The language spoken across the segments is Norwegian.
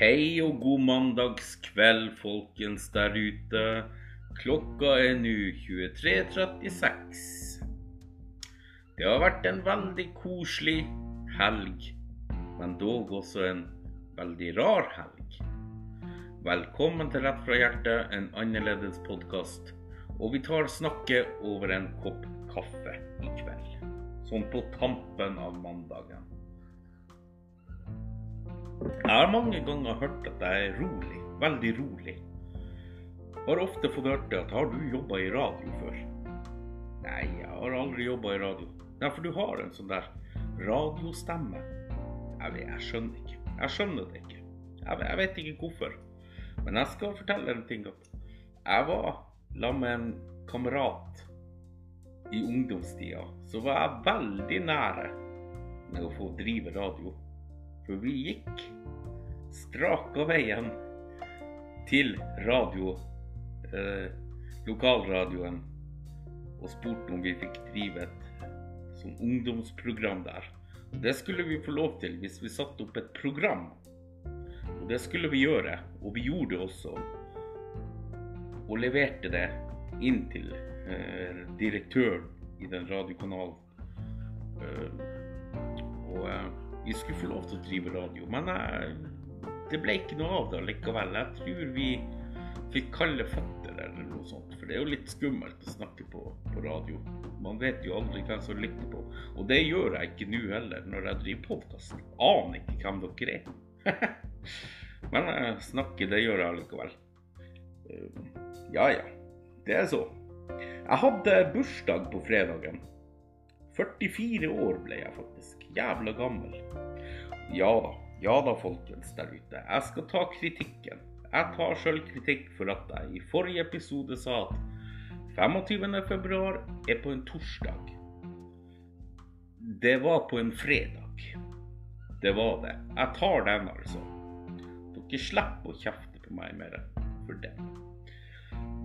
Hei og god mandagskveld, folkens der ute. Klokka er nå 23.36. Det har vært en veldig koselig helg, men dog også en veldig rar helg. Velkommen til Rett fra hjertet, en annerledes podkast. Og vi tar snakket over en kopp kaffe i kveld. Sånn på tampen av mandagen. Jeg har mange ganger hørt at jeg er rolig. Veldig rolig. Har ofte fått hørt det at har du jobba i radio før? Nei, jeg har aldri jobba i radio. Nei, for du har en sånn der radiostemme. Jeg, vet, jeg skjønner ikke. Jeg skjønner det ikke. Jeg, jeg vet ikke hvorfor. Men jeg skal fortelle en ting. at Jeg var sammen med en kamerat i ungdomstida. Så var jeg veldig nære med å få drive radio. Vi gikk straka veien til radio, eh, lokalradioen, og spurte om vi fikk drive et sånn ungdomsprogram der. Og det skulle vi få lov til hvis vi satte opp et program. Og det skulle vi gjøre, og vi gjorde det også. Og leverte det inn til eh, direktøren i den radiokanalen. Eh, og eh, vi skulle få lov til å drive radio, men jeg, det ble ikke noe av det likevel. Jeg tror vi fikk kalde føtter eller noe sånt, for det er jo litt skummelt å snakke på, på radio. Man vet jo aldri hvem som lytter på, og det gjør jeg ikke nå heller når jeg driver podkast. Aner ikke hvem dere er. men jeg snakke, det gjør jeg likevel. Eh, ja ja, det er så. Jeg hadde bursdag på fredagen. 44 år ble jeg faktisk. Jævla gammel. Ja da, ja da, folkens der ute. Jeg skal ta kritikken. Jeg tar sjøl kritikk for at jeg i forrige episode sa at 25. februar er på en torsdag. Det var på en fredag. Det var det. Jeg tar den, altså. Dere slipper å kjefte på meg mer for det.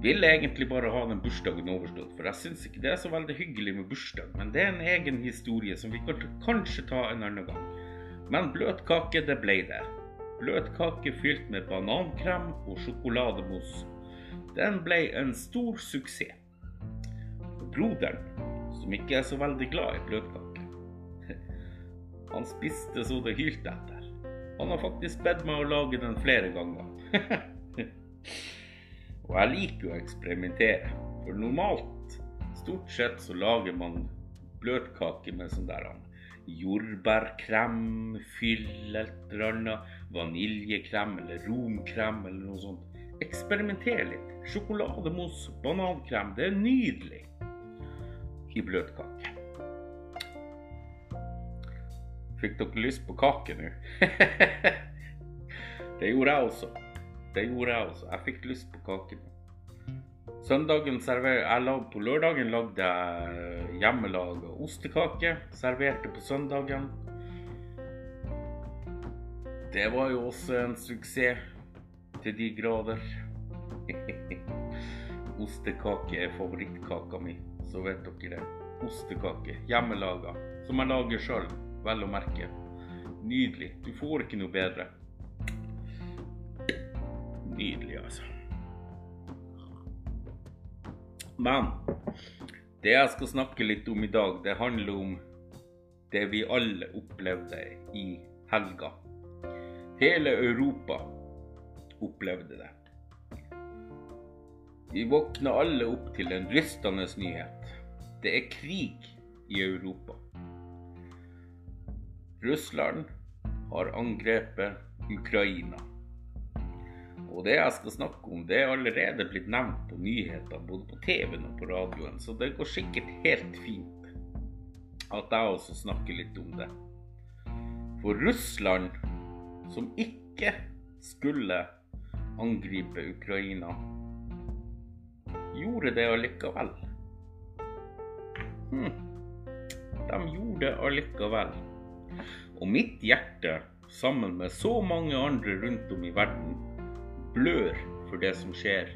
Ville egentlig bare ha den bursdagen overstått, for jeg syns ikke det er så veldig hyggelig med bursdag. Men det er en egen historie som vi kan kanskje ta en annen gang. Men bløtkake, det ble det. Bløtkake fylt med banankrem og sjokolademousse. Den ble en stor suksess. Broderen, som ikke er så veldig glad i bløtkake, han spiste så det hylte etter. Han har faktisk bedt meg å lage den flere ganger. Og jeg liker jo å eksperimentere. For normalt, stort sett, så lager man bløtkake med sånn der jordbærkrem, fyll et eller annet, vaniljekrem eller romkrem eller noe sånt. Eksperimenter litt. Sjokolademousse, banankrem, det er nydelig i bløtkake. Fikk dere lyst på kake nå? det gjorde jeg også. Det gjorde jeg også. Jeg fikk lyst på kake. Søndagen server... jeg På lørdagen lagde jeg hjemmelaga ostekake. Serverte på søndagen. Det var jo også en suksess til de grader. Ostekake er favorittkaka mi, så vet dere det. Ostekake. Hjemmelaga. Som jeg lager sjøl, vel å merke. Nydelig. Du får ikke noe bedre. Nydelig, altså. Men det jeg skal snakke litt om i dag, det handler om det vi alle opplevde i helga. Hele Europa opplevde det. Vi våkna alle opp til en rystende nyhet. Det er krig i Europa. Russland har angrepet Ukraina. Og det jeg skal snakke om, det er allerede blitt nevnt på nyheter, både på TV-en og på radioen, så det går sikkert helt fint at jeg også snakker litt om det. For Russland, som ikke skulle angripe Ukraina, gjorde det allikevel. Hm. De gjorde det allikevel. Og mitt hjerte, sammen med så mange andre rundt om i verden, blør for det som skjer,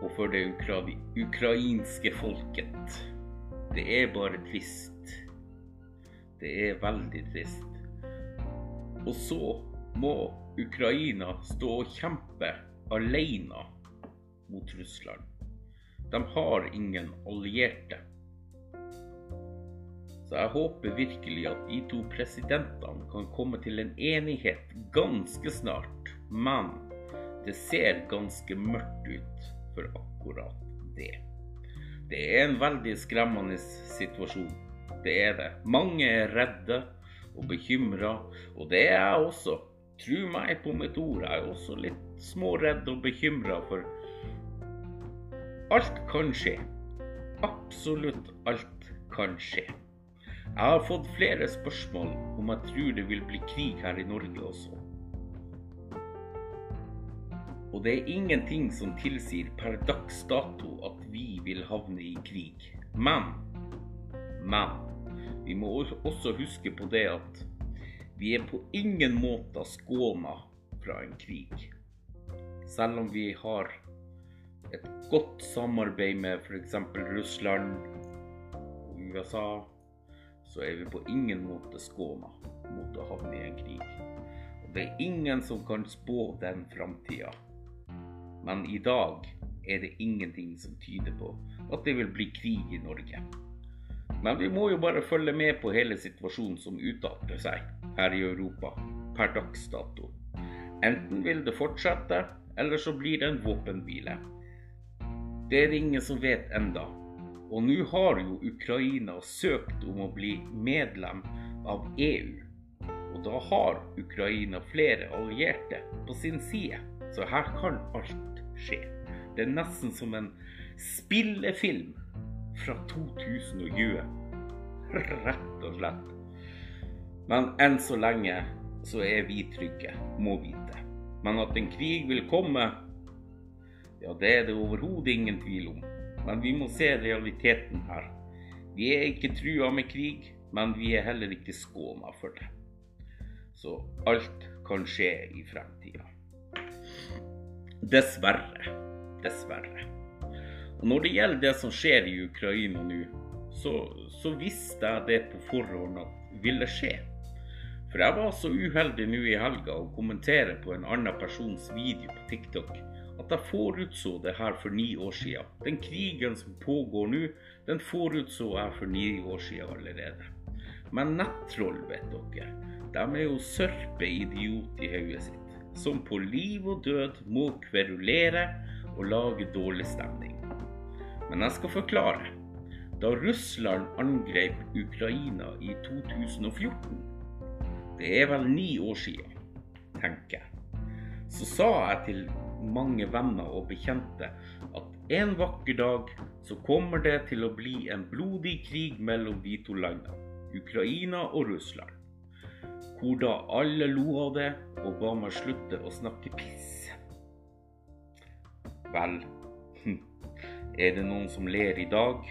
og for det ukra ukrainske folket. Det er bare trist. Det er veldig trist. Og så må Ukraina stå og kjempe alene mot Russland. De har ingen allierte. Så jeg håper virkelig at de to presidentene kan komme til en enighet ganske snart. Men det ser ganske mørkt ut for akkurat det. Det er en veldig skremmende situasjon. Det er det. Mange er redde og bekymra, og det er jeg også. Tro meg på mitt ord, jeg er også litt småredd og bekymra, for alt kan skje. Absolutt alt kan skje. Jeg har fått flere spørsmål om jeg tror det vil bli krig her i Norge også. Og det er ingenting som tilsier per dags dato at vi vil havne i krig. Men, men vi må også huske på det at vi er på ingen måte skåna fra en krig. Selv om vi har et godt samarbeid med f.eks. Russland og USA, så er vi på ingen måte skåna mot å havne i en krig. Og det er ingen som kan spå den framtida. Men i dag er det ingenting som tyder på at det vil bli krig i Norge. Men vi må jo bare følge med på hele situasjonen som utarter seg her i Europa per dags dato. Enten vil det fortsette, eller så blir det en våpenhvile. Det er det ingen som vet enda. Og nå har jo Ukraina søkt om å bli medlem av EU. Og da har Ukraina flere allierte på sin side. Så her kan alt skje. Det er nesten som en spillefilm fra 2020. Rett og slett. Men enn så lenge så er vi trygge, må vite. Men at en krig vil komme, ja, det er det overhodet ingen tvil om. Men vi må se realiteten her. Vi er ikke trua med krig, men vi er heller ikke skåna for det. Så alt kan skje i fremtida. Dessverre. Dessverre. Og Når det gjelder det som skjer i Ukraina nå, så, så visste jeg det på forhånd at ville skje. For jeg var så uheldig nå i helga å kommentere på en annen persons video på TikTok at jeg forutså det her for ni år siden. Den krigen som pågår nå, den forutså jeg for ni år siden allerede. Men nettroll, vet dere, de er jo sørpeidiot i hodet sitt som på liv og død må kverulere og lage dårlig stemning. Men jeg skal forklare. Da Russland angrep Ukraina i 2014, det er vel ni år siden, tenker jeg, så sa jeg til mange venner og bekjente at en vakker dag så kommer det til å bli en blodig krig mellom de to landene, Ukraina og Russland hvor da alle lo av det og ba meg slutte å snakke piss. Vel, hm, er det noen som ler i dag?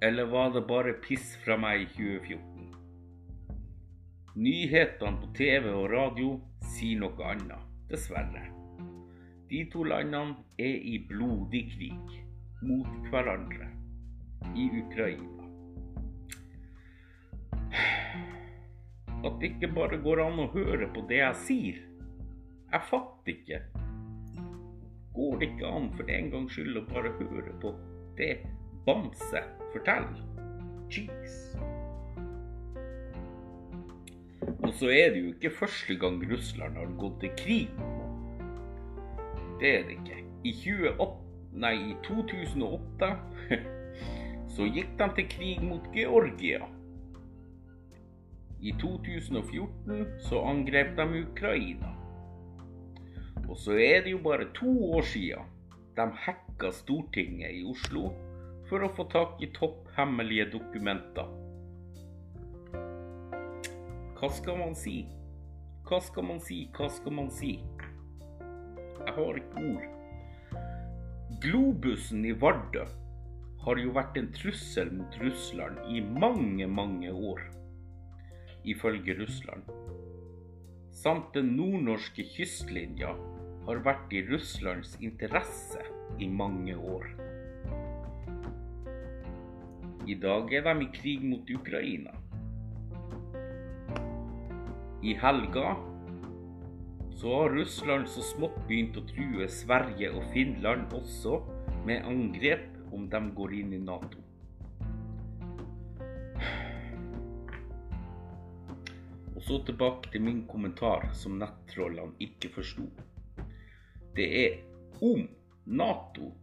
Eller var det bare piss fra meg i 2014? Nyhetene på TV og radio sier noe annet, dessverre. De to landene er i blodig krig mot hverandre i Ukraina. At det ikke bare går an å høre på det jeg sier. Jeg fatter ikke. Går det ikke an for en gangs skyld å bare høre på det Bamse forteller? Jeez. Og så er det jo ikke første gang Russland har gått til krig. Det er det ikke. I 28, nei, i 2008 så gikk de til krig mot Georgia. I 2014 så angrep de Ukraina. Og så er det jo bare to år siden de hacka Stortinget i Oslo for å få tak i topphemmelige dokumenter. Hva skal man si? Hva skal man si? Hva skal man si? Jeg har ikke ord. Globusen i Vardø har jo vært en trussel mot Russland i mange, mange år ifølge Russland. Samt den nordnorske kystlinja har vært i Russlands interesse i mange år. I dag er de i krig mot Ukraina. I helga så har Russland så smått begynt å true Sverige og Finland også med angrep om de går inn i Nato. Så tilbake til min kommentar som nettrollene ikke forsto. Det er om Nato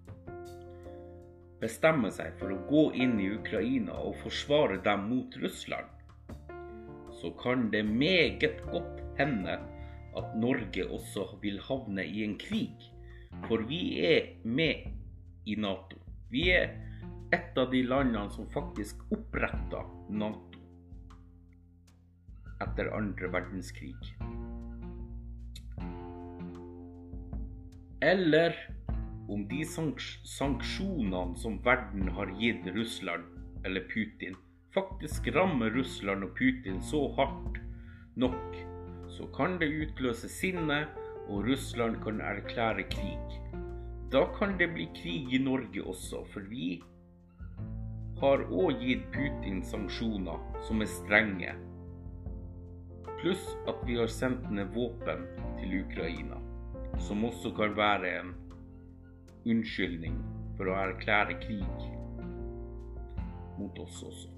bestemmer seg for å gå inn i Ukraina og forsvare dem mot Russland, så kan det meget godt hende at Norge også vil havne i en krig. For vi er med i Nato. Vi er et av de landene som faktisk oppretta Nato etter andre verdenskrig. Eller om de sanksjonene som verden har gitt Russland eller Putin, faktisk rammer Russland og Putin så hardt nok, så kan det utløse sinne, og Russland kan erklære krig. Da kan det bli krig i Norge også, for vi har òg gitt Putin sanksjoner som er strenge. Pluss at vi har sendt ned våpen til Ukraina, som også kan være en unnskyldning for å erklære krig mot oss også.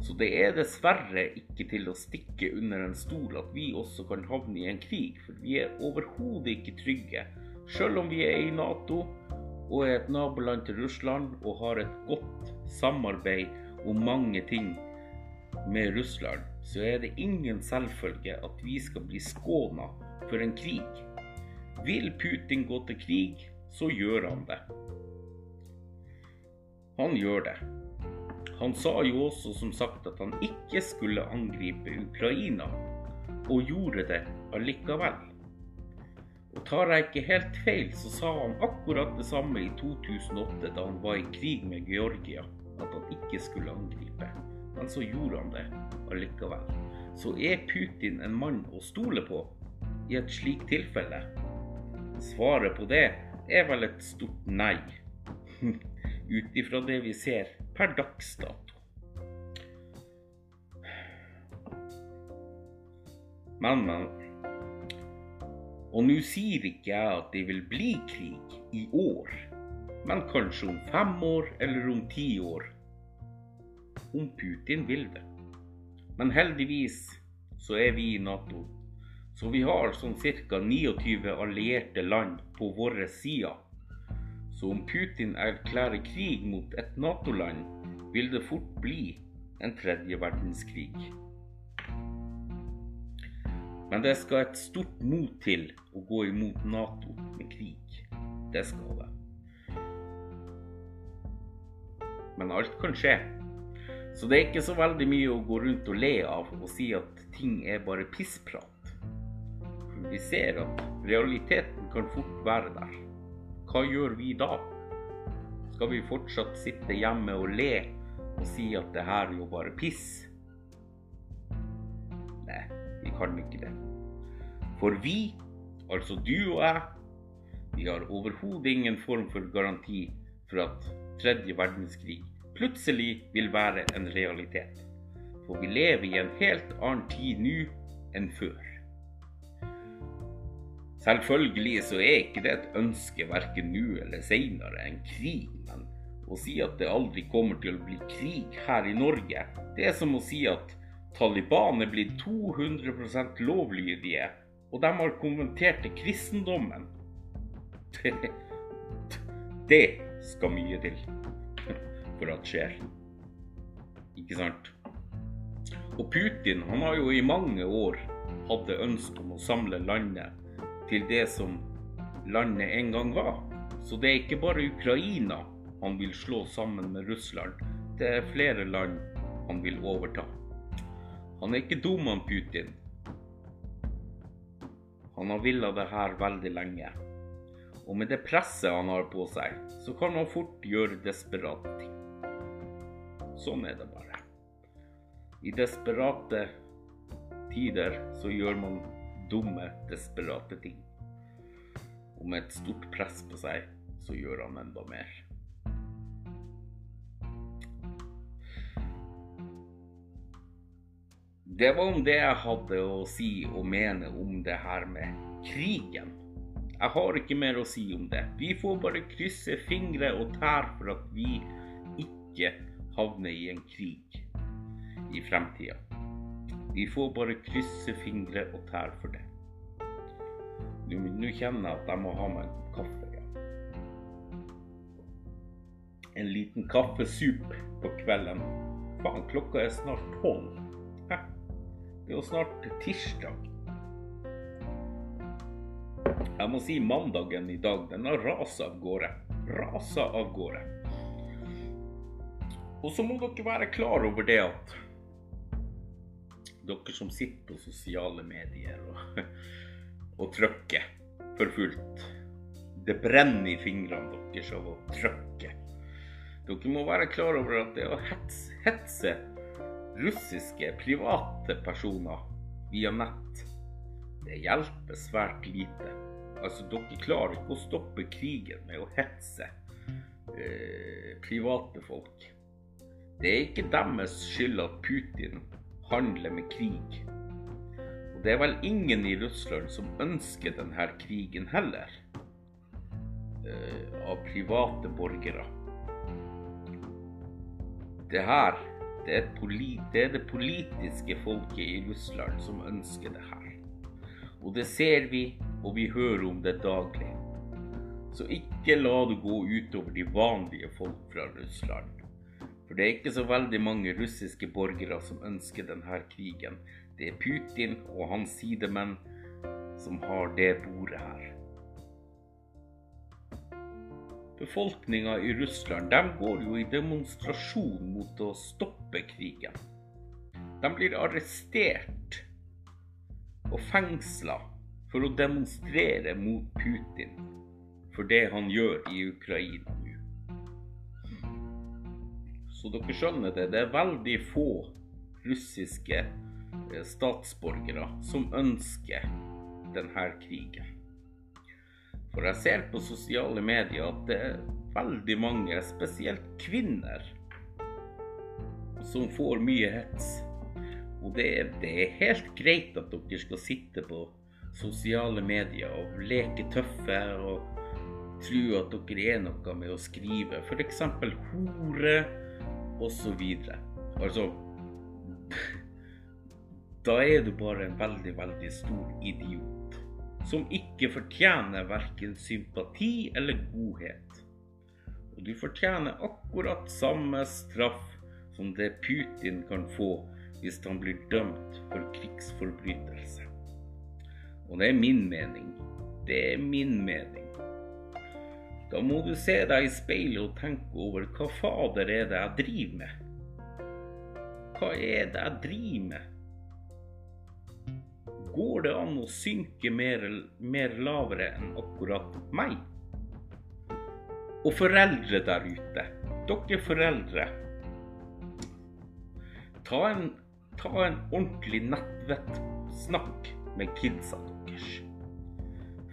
Så det er dessverre ikke til å stikke under en stol at vi også kan havne i en krig, for vi er overhodet ikke trygge selv om vi er i Nato og er et naboland til Russland og har et godt samarbeid om mange ting med Russland, så er det ingen selvfølge at vi skal bli skåna for en krig. Vil Putin gå til krig, så gjør han det. Han gjør det. Han sa jo også som sagt at han ikke skulle angripe Ukraina, og gjorde det allikevel. Og tar jeg ikke helt feil, så sa han akkurat det samme i 2008 da han var i krig med Georgia, at han ikke skulle angripe. Men så gjorde han det allikevel. Så er Putin en mann å stole på i et slikt tilfelle? Svaret på det er vel et stort nei. Ut ifra det vi ser per dags dato. Men, men. Og nå sier ikke jeg at det vil bli krig i år, men kanskje om fem år eller om ti år. Om Putin vil det. Men heldigvis så er vi i Nato. Så vi har sånn ca. 29 allierte land på våre sider. Så om Putin erklærer krig mot et Nato-land, vil det fort bli en tredje verdenskrig. Men det skal et stort mot til å gå imot Nato med krig. Det skal det. Men alt kan skje. Så det er ikke så veldig mye å gå rundt og le av og si at ting er bare pissprat. For vi ser at realiteten kan fort være der. Hva gjør vi da? Skal vi fortsatt sitte hjemme og le og si at det her er jo bare piss? Nei, Vi kan ikke det. For vi, altså du og jeg, vi har overhodet ingen form for garanti for at tredje verdenskrig plutselig vil være en realitet. For vi lever i en helt annen tid nå enn før. Selvfølgelig så er ikke det et ønske verken nå eller seinere enn krig, men å si at det aldri kommer til å bli krig her i Norge, det er som å si at Taliban er blitt 200% lovlydige, og de har konventert til kristendommen. Det, det skal mye til for at skjer. Ikke sant? Og Putin han har jo i mange år hatt ønske om å samle landet til det som landet en gang var. Så det er ikke bare Ukraina han vil slå sammen med Russland. Det er flere land han vil overta. Han er ikke dum, han Putin. Han har villa det her veldig lenge. Og med det presset han har på seg, så kan han fort gjøre desperate ting. Sånn er det bare. I desperate tider så gjør man dumme, desperate ting. Og med et stort press på seg, så gjør han enda mer. det var om det jeg hadde å si og mene om det her med krigen. Jeg har ikke mer å si om det. Vi får bare krysse fingre og tær for at vi ikke havner i en krig i fremtida. Vi får bare krysse fingre og tær for det. Nå kjenner jeg at jeg må ha meg en kaffe. Ja. En liten kaffesup på kvelden. Faen, klokka er snart tolv. Det er jo snart tirsdag. Jeg må si mandagen i dag, den har rasa av gårde. Rasa av gårde. Og så må dere være klar over det at dere som sitter på sosiale medier og, og trykker for fullt Det brenner i fingrene deres av å trykke. Dere må være klar over at det å hetse, hetse russiske private personer via nett, det hjelper svært lite. Altså, dere klarer ikke å stoppe krigen med å hetse eh, private folk. Det er ikke deres skyld at Putin handler med krig. Og det er vel ingen i Russland som ønsker denne krigen heller. uh, av private borgere. Det her det er, det er, det politiske folket i Russland som ønsker det her. Og det ser vi, og vi hører om det daglig. Så ikke la det gå utover de vanlige folk fra Russland. For det er ikke så veldig mange russiske borgere som ønsker denne krigen. Det er Putin og hans sidemenn som har det bordet her. Befolkninga i Russland de går jo i demonstrasjon mot å stoppe krigen. De blir arrestert og fengsla for å demonstrere mot Putin for det han gjør i Ukraina. Så dere skjønner det, det er veldig få russiske eh, statsborgere som ønsker denne krigen. For jeg ser på sosiale medier at det er veldig mange, spesielt kvinner, som får mye hets. Og det er, det er helt greit at dere skal sitte på sosiale medier og leke tøffe og tro at dere er noe med å skrive f.eks. hore osv. Altså Da er du bare en veldig, veldig stor idiot som ikke fortjener verken sympati eller godhet. Og du fortjener akkurat samme straff som det Putin kan få hvis han blir dømt for krigsforbrytelse. Og det er min mening. Det er min mening. Da må du se deg i speilet og tenke over hva fader er det jeg driver med? Hva er det jeg driver med? Går det an å synke mer, mer lavere enn akkurat meg? Og foreldre der ute, dere foreldre. Ta en, ta en ordentlig nettvett-snakk med kidsa deres.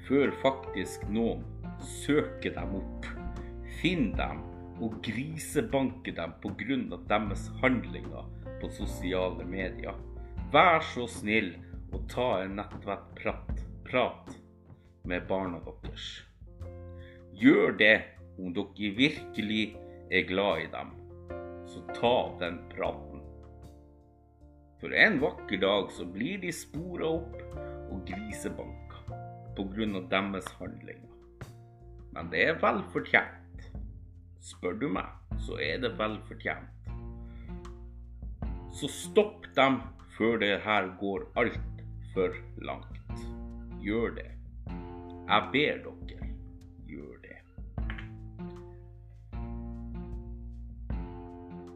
Før faktisk noen søker dem opp, finn dem og grisebanke dem pga. deres handlinger på sosiale medier. Vær så snill og ta en nettvettprat prat med barna deres. Gjør det om dere virkelig er glad i dem, så ta den praten. For en vakker dag så blir de spora opp og grisebanka pga. deres handlinger. Men det er vel fortjent. Spør du meg, så er det vel fortjent. Så stopp dem før det her går alt for langt. Gjør det. Jeg ber dere, gjør det.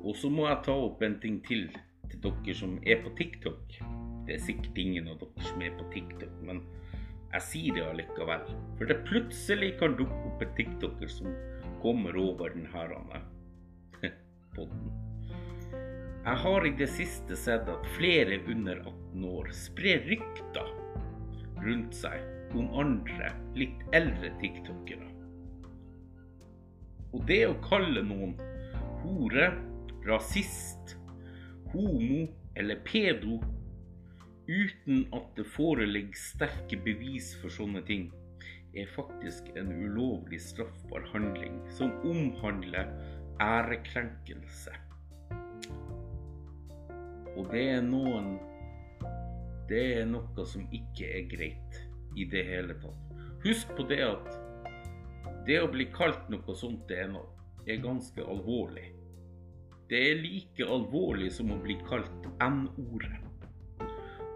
Og så må jeg ta opp en ting til til dere som er på TikTok. Det er sikkert ingen av dere som er på TikTok, men jeg sier det allikevel. For det plutselig kan dukke opp en TikToker som kommer over denne podden. Jeg har i det siste sett at flere under 18 år sprer rykter rundt seg om andre, litt eldre tiktokere. Og det å kalle noen hore, rasist, homo eller pedo uten at det foreligger sterke bevis for sånne ting, er faktisk en ulovlig straffbar handling som omhandler ærekrenkelse. Og det er noen Det er noe som ikke er greit i det hele tatt. Husk på det at det å bli kalt noe sånt det er, noe, er ganske alvorlig. Det er like alvorlig som å bli kalt N-ordet.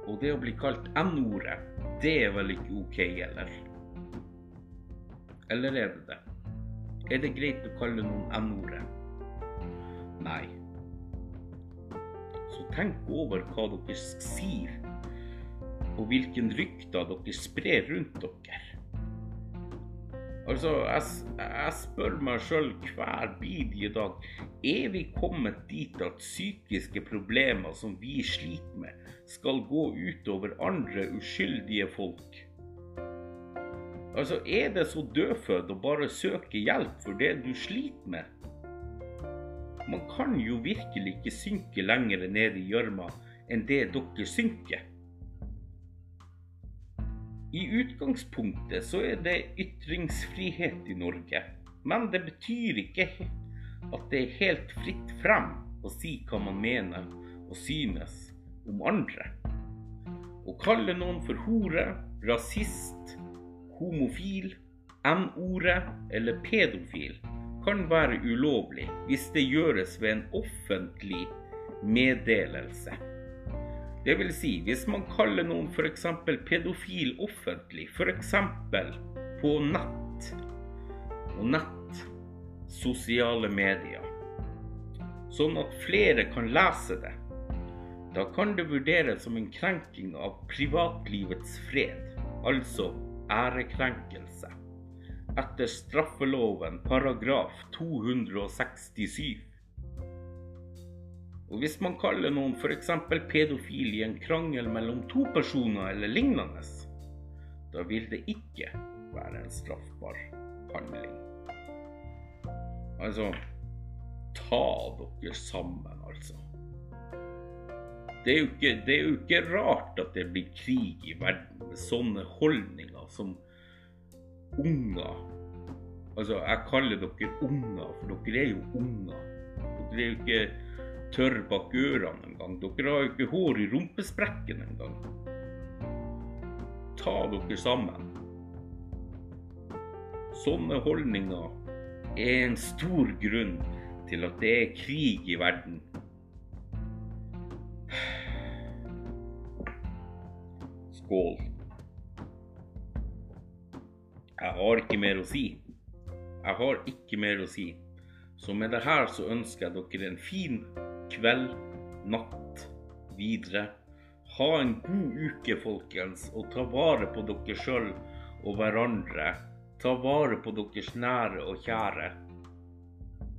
Og det å bli kalt N-ordet, det er vel ikke OK, eller? Eller er det det? Er det greit å kalle noen N-ordet? Nei. Så tenk over hva dere sier, og hvilken rykter dere sprer rundt dere. Altså, jeg, jeg spør meg sjøl hver bidige dag er vi kommet dit at psykiske problemer som vi sliter med, skal gå utover andre uskyldige folk? Altså, er det så dødfødt å bare søke hjelp for det du sliter med? Man kan jo virkelig ikke synke lenger ned i gjørma enn det dere synker. I utgangspunktet så er det ytringsfrihet i Norge, men det betyr ikke at det er helt fritt frem å si hva man mener og synes om andre. Å kalle noen for hore, rasist, homofil, n-ordet eller pedofil kan være ulovlig hvis det gjøres ved en offentlig meddelelse. Det vil si, hvis man kaller noen f.eks. pedofil offentlig, f.eks. på nett og nett, sosiale medier, sånn at flere kan lese det, da kan det vurderes som en krenking av privatlivets fred, altså ærekrenkelse etter straffeloven paragraf 267. Og hvis man kaller noen f.eks. pedofil i en krangel mellom to personer eller lignende, da vil det ikke være en straffbar handling. Altså Ta dere sammen, altså. Det er, ikke, det er jo ikke rart at det blir krig i verden med sånne holdninger som unger. Altså, jeg kaller dere unger, for dere er jo unger. Dere er jo ikke tørre bak ørene engang. Dere har jo ikke hår i rumpesprekken engang. Ta dere sammen. Sånne holdninger er en stor grunn til at det er krig i verden. Skål. Jeg har ikke mer å si. Jeg har ikke mer å si. Så med det her så ønsker jeg dere en fin kveld, natt videre. Ha en god uke, folkens, og ta vare på dere sjøl og hverandre. Ta vare på deres nære og kjære.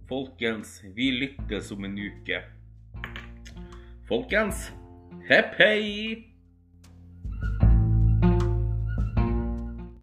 Folkens, vi lyttes om en uke. Folkens, hepp hei!